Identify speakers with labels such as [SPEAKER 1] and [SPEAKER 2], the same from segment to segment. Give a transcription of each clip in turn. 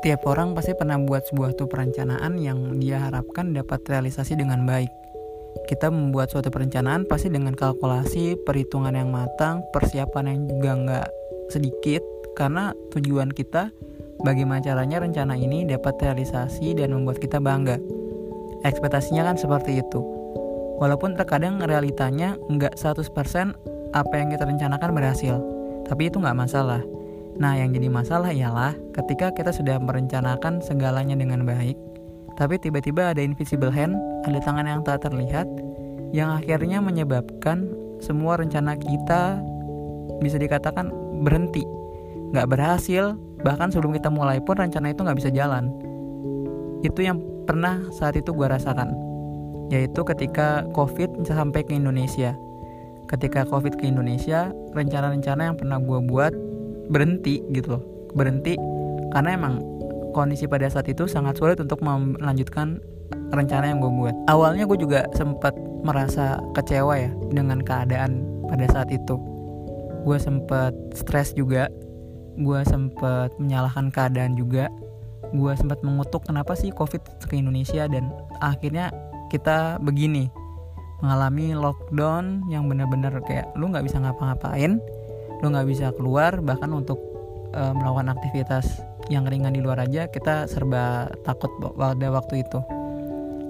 [SPEAKER 1] Setiap orang pasti pernah buat sebuah tuh perencanaan yang dia harapkan dapat realisasi dengan baik. Kita membuat suatu perencanaan pasti dengan kalkulasi, perhitungan yang matang, persiapan yang juga nggak sedikit, karena tujuan kita bagaimana caranya rencana ini dapat realisasi dan membuat kita bangga. Ekspektasinya kan seperti itu. Walaupun terkadang realitanya nggak 100% apa yang kita rencanakan berhasil, tapi itu nggak masalah Nah, yang jadi masalah ialah ketika kita sudah merencanakan segalanya dengan baik, tapi tiba-tiba ada invisible hand, ada tangan yang tak terlihat, yang akhirnya menyebabkan semua rencana kita bisa dikatakan berhenti, nggak berhasil, bahkan sebelum kita mulai pun rencana itu nggak bisa jalan. Itu yang pernah saat itu gue rasakan, yaitu ketika COVID sampai ke Indonesia. Ketika COVID ke Indonesia, rencana-rencana yang pernah gue buat berhenti gitu loh. Berhenti karena emang kondisi pada saat itu sangat sulit untuk melanjutkan rencana yang gue buat. Awalnya gue juga sempat merasa kecewa ya dengan keadaan pada saat itu. Gue sempat stres juga gue sempat menyalahkan keadaan juga gue sempat mengutuk kenapa sih covid ke Indonesia dan akhirnya kita begini mengalami lockdown yang benar-benar kayak lu nggak bisa ngapa-ngapain lo nggak bisa keluar bahkan untuk uh, melakukan aktivitas yang ringan di luar aja kita serba takut pada waktu itu.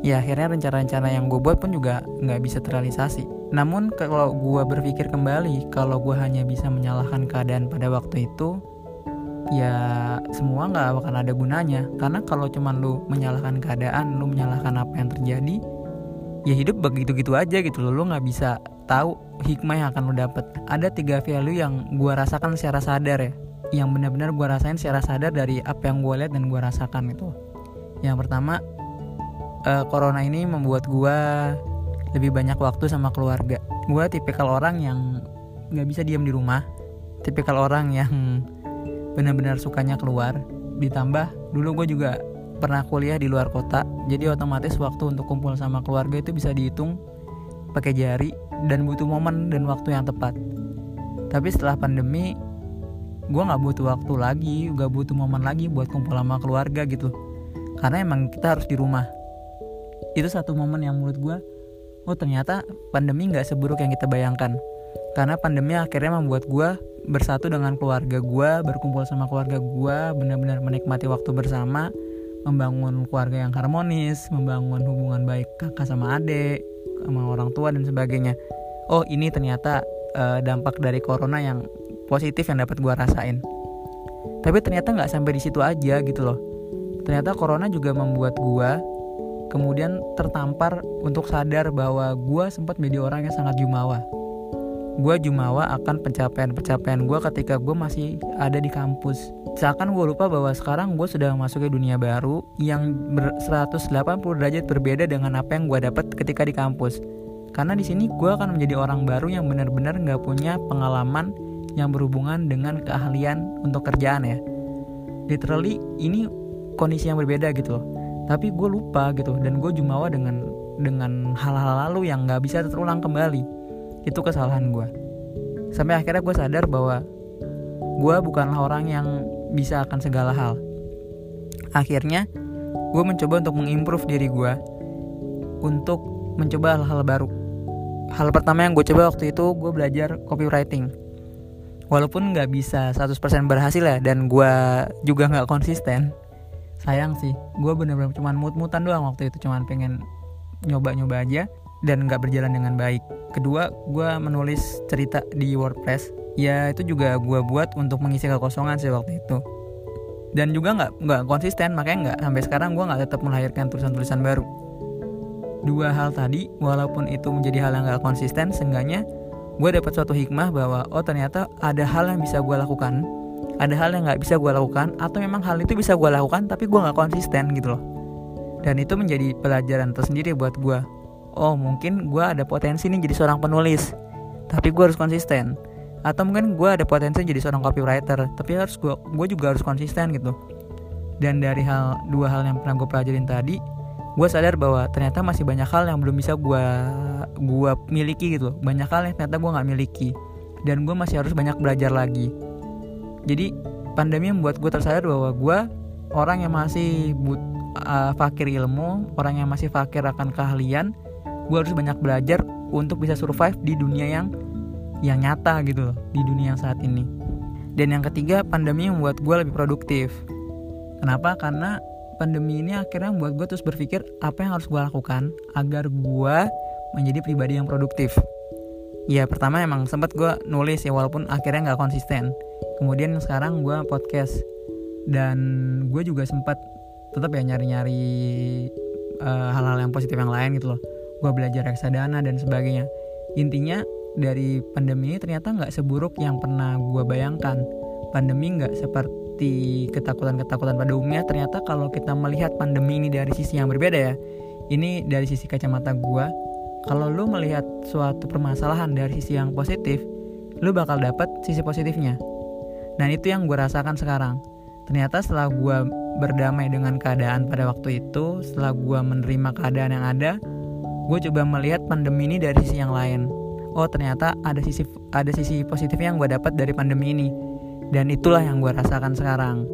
[SPEAKER 1] Ya akhirnya rencana-rencana yang gue buat pun juga nggak bisa terrealisasi. Namun kalau gue berpikir kembali kalau gue hanya bisa menyalahkan keadaan pada waktu itu ya semua nggak akan ada gunanya. Karena kalau cuman lu menyalahkan keadaan lu menyalahkan apa yang terjadi ya hidup begitu gitu aja gitu loh. Lu nggak bisa tahu hikmah yang akan lo dapet. Ada tiga value yang gue rasakan secara sadar ya. Yang benar-benar gue rasain secara sadar dari apa yang gue lihat dan gue rasakan itu. Yang pertama uh, corona ini membuat gue lebih banyak waktu sama keluarga. Gue tipikal orang yang nggak bisa diam di rumah. Tipikal orang yang benar-benar sukanya keluar. Ditambah dulu gue juga pernah kuliah di luar kota. Jadi otomatis waktu untuk kumpul sama keluarga itu bisa dihitung pakai jari dan butuh momen dan waktu yang tepat. Tapi setelah pandemi gue nggak butuh waktu lagi gak butuh momen lagi buat kumpul sama keluarga gitu. Karena emang kita harus di rumah. Itu satu momen yang menurut gue oh ternyata pandemi nggak seburuk yang kita bayangkan. Karena pandemi akhirnya membuat gue bersatu dengan keluarga gue berkumpul sama keluarga gue benar-benar menikmati waktu bersama membangun keluarga yang harmonis membangun hubungan baik kakak sama adik sama orang tua dan sebagainya. Oh ini ternyata uh, dampak dari corona yang positif yang dapat gue rasain. Tapi ternyata nggak sampai di situ aja gitu loh. Ternyata corona juga membuat gue kemudian tertampar untuk sadar bahwa gue sempat menjadi orang yang sangat jumawa gue jumawa akan pencapaian-pencapaian gue ketika gue masih ada di kampus. Seakan gue lupa bahwa sekarang gue sudah memasuki dunia baru yang ber 180 derajat berbeda dengan apa yang gue dapat ketika di kampus. Karena di sini gue akan menjadi orang baru yang benar-benar nggak punya pengalaman yang berhubungan dengan keahlian untuk kerjaan ya. Literally ini kondisi yang berbeda gitu loh. Tapi gue lupa gitu dan gue jumawa dengan dengan hal-hal lalu yang nggak bisa terulang kembali itu kesalahan gue sampai akhirnya gue sadar bahwa gue bukanlah orang yang bisa akan segala hal. Akhirnya gue mencoba untuk mengimprove diri gue untuk mencoba hal-hal baru. Hal pertama yang gue coba waktu itu gue belajar copywriting. Walaupun nggak bisa 100% berhasil ya dan gue juga nggak konsisten sayang sih gue bener-bener cuman mut-mutan doang waktu itu cuman pengen nyoba-nyoba aja dan nggak berjalan dengan baik. Kedua, gue menulis cerita di WordPress. Ya itu juga gue buat untuk mengisi kekosongan sih waktu itu. Dan juga nggak nggak konsisten, makanya nggak sampai sekarang gue nggak tetap melahirkan tulisan-tulisan baru. Dua hal tadi, walaupun itu menjadi hal yang nggak konsisten, seenggaknya gue dapat suatu hikmah bahwa oh ternyata ada hal yang bisa gue lakukan, ada hal yang nggak bisa gue lakukan, atau memang hal itu bisa gue lakukan tapi gue nggak konsisten gitu loh. Dan itu menjadi pelajaran tersendiri buat gue oh mungkin gue ada potensi nih jadi seorang penulis. Tapi gue harus konsisten. Atau mungkin gue ada potensi jadi seorang copywriter. Tapi harus gue gue juga harus konsisten gitu. Dan dari hal dua hal yang pernah gue pelajarin tadi gue sadar bahwa ternyata masih banyak hal yang belum bisa gue gue miliki gitu. Banyak hal yang ternyata gue nggak miliki. Dan gue masih harus banyak belajar lagi. Jadi pandemi membuat gue tersadar bahwa gue orang yang masih but, uh, fakir ilmu orang yang masih fakir akan keahlian gue harus banyak belajar untuk bisa survive di dunia yang yang nyata gitu loh di dunia yang saat ini. Dan yang ketiga pandemi membuat gue lebih produktif. Kenapa? Karena pandemi ini akhirnya membuat gue terus berpikir apa yang harus gue lakukan agar gue menjadi pribadi yang produktif. Ya pertama emang sempat gue nulis ya walaupun akhirnya nggak konsisten. Kemudian sekarang gue podcast. Dan gue juga sempat tetap ya nyari-nyari uh, hal-hal yang positif yang lain gitu loh gue belajar reksadana dan sebagainya. Intinya dari pandemi ini ternyata nggak seburuk yang pernah gue bayangkan. Pandemi nggak seperti ketakutan-ketakutan pada umumnya ternyata kalau kita melihat pandemi ini dari sisi yang berbeda ya. Ini dari sisi kacamata gue kalau lu melihat suatu permasalahan dari sisi yang positif lu bakal dapat sisi positifnya. Dan itu yang gue rasakan sekarang. Ternyata setelah gue berdamai dengan keadaan pada waktu itu setelah gue menerima keadaan yang ada gue coba melihat pandemi ini dari sisi yang lain. Oh ternyata ada sisi ada sisi positif yang gue dapat dari pandemi ini. Dan itulah yang gue rasakan sekarang.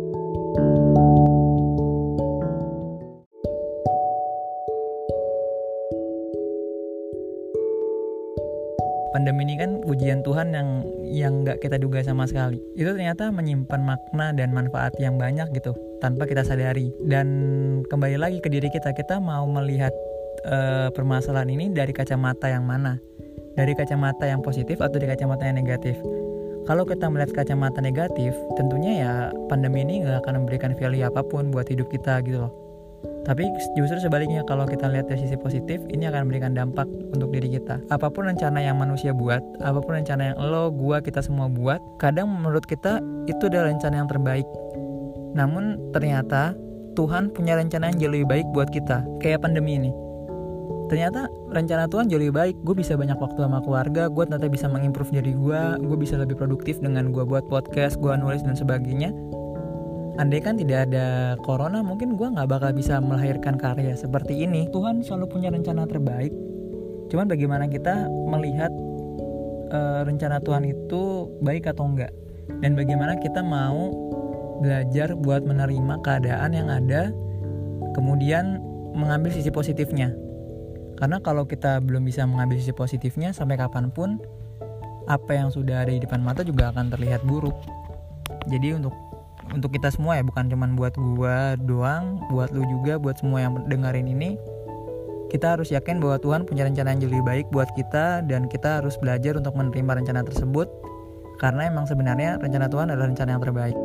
[SPEAKER 1] Pandemi ini kan ujian Tuhan yang yang nggak kita duga sama sekali. Itu ternyata menyimpan makna dan manfaat yang banyak gitu tanpa kita sadari. Dan kembali lagi ke diri kita kita mau melihat uh, permasalahan ini dari kacamata yang mana? Dari kacamata yang positif atau dari kacamata yang negatif? Kalau kita melihat kacamata negatif, tentunya ya pandemi ini nggak akan memberikan value apa pun buat hidup kita gitu loh. Tapi justru sebaliknya kalau kita lihat dari sisi positif, ini akan memberikan dampak untuk diri kita. Apa pun rencana yang manusia buat, apa pun rencana yang lo, gua, kita semua buat, kadang menurut kita itu adalah rencana yang terbaik. Namun ternyata Tuhan punya rencana yang jauh lebih baik buat kita, kayak pandemi ini ternyata rencana Tuhan jauh lebih baik. Gue bisa banyak waktu sama keluarga gue ternyata bisa mengimprove diri gue gue bisa lebih produktif dengan gue buat podcast gue nulis dan sebagainya. Andai kan tidak ada corona mungkin gue nggak bakal bisa melahirkan karya seperti ini. Tuhan selalu punya rencana terbaik. Cuman bagaimana kita melihat uh, rencana Tuhan itu baik atau enggak dan bagaimana kita mau belajar buat menerima keadaan yang ada kemudian mengambil sisi positifnya karena kalau kita belum bisa mengambil sisi positifnya sampai kapan pun apa yang sudah ada di depan mata juga akan terlihat buruk. Jadi untuk untuk kita semua ya bukan cuman buat gua doang, buat lu juga, buat semua yang dengerin ini kita harus yakin bahwa Tuhan punya rencana yang lebih baik buat kita dan kita harus belajar untuk menerima rencana tersebut karena emang sebenarnya rencana Tuhan adalah rencana yang terbaik.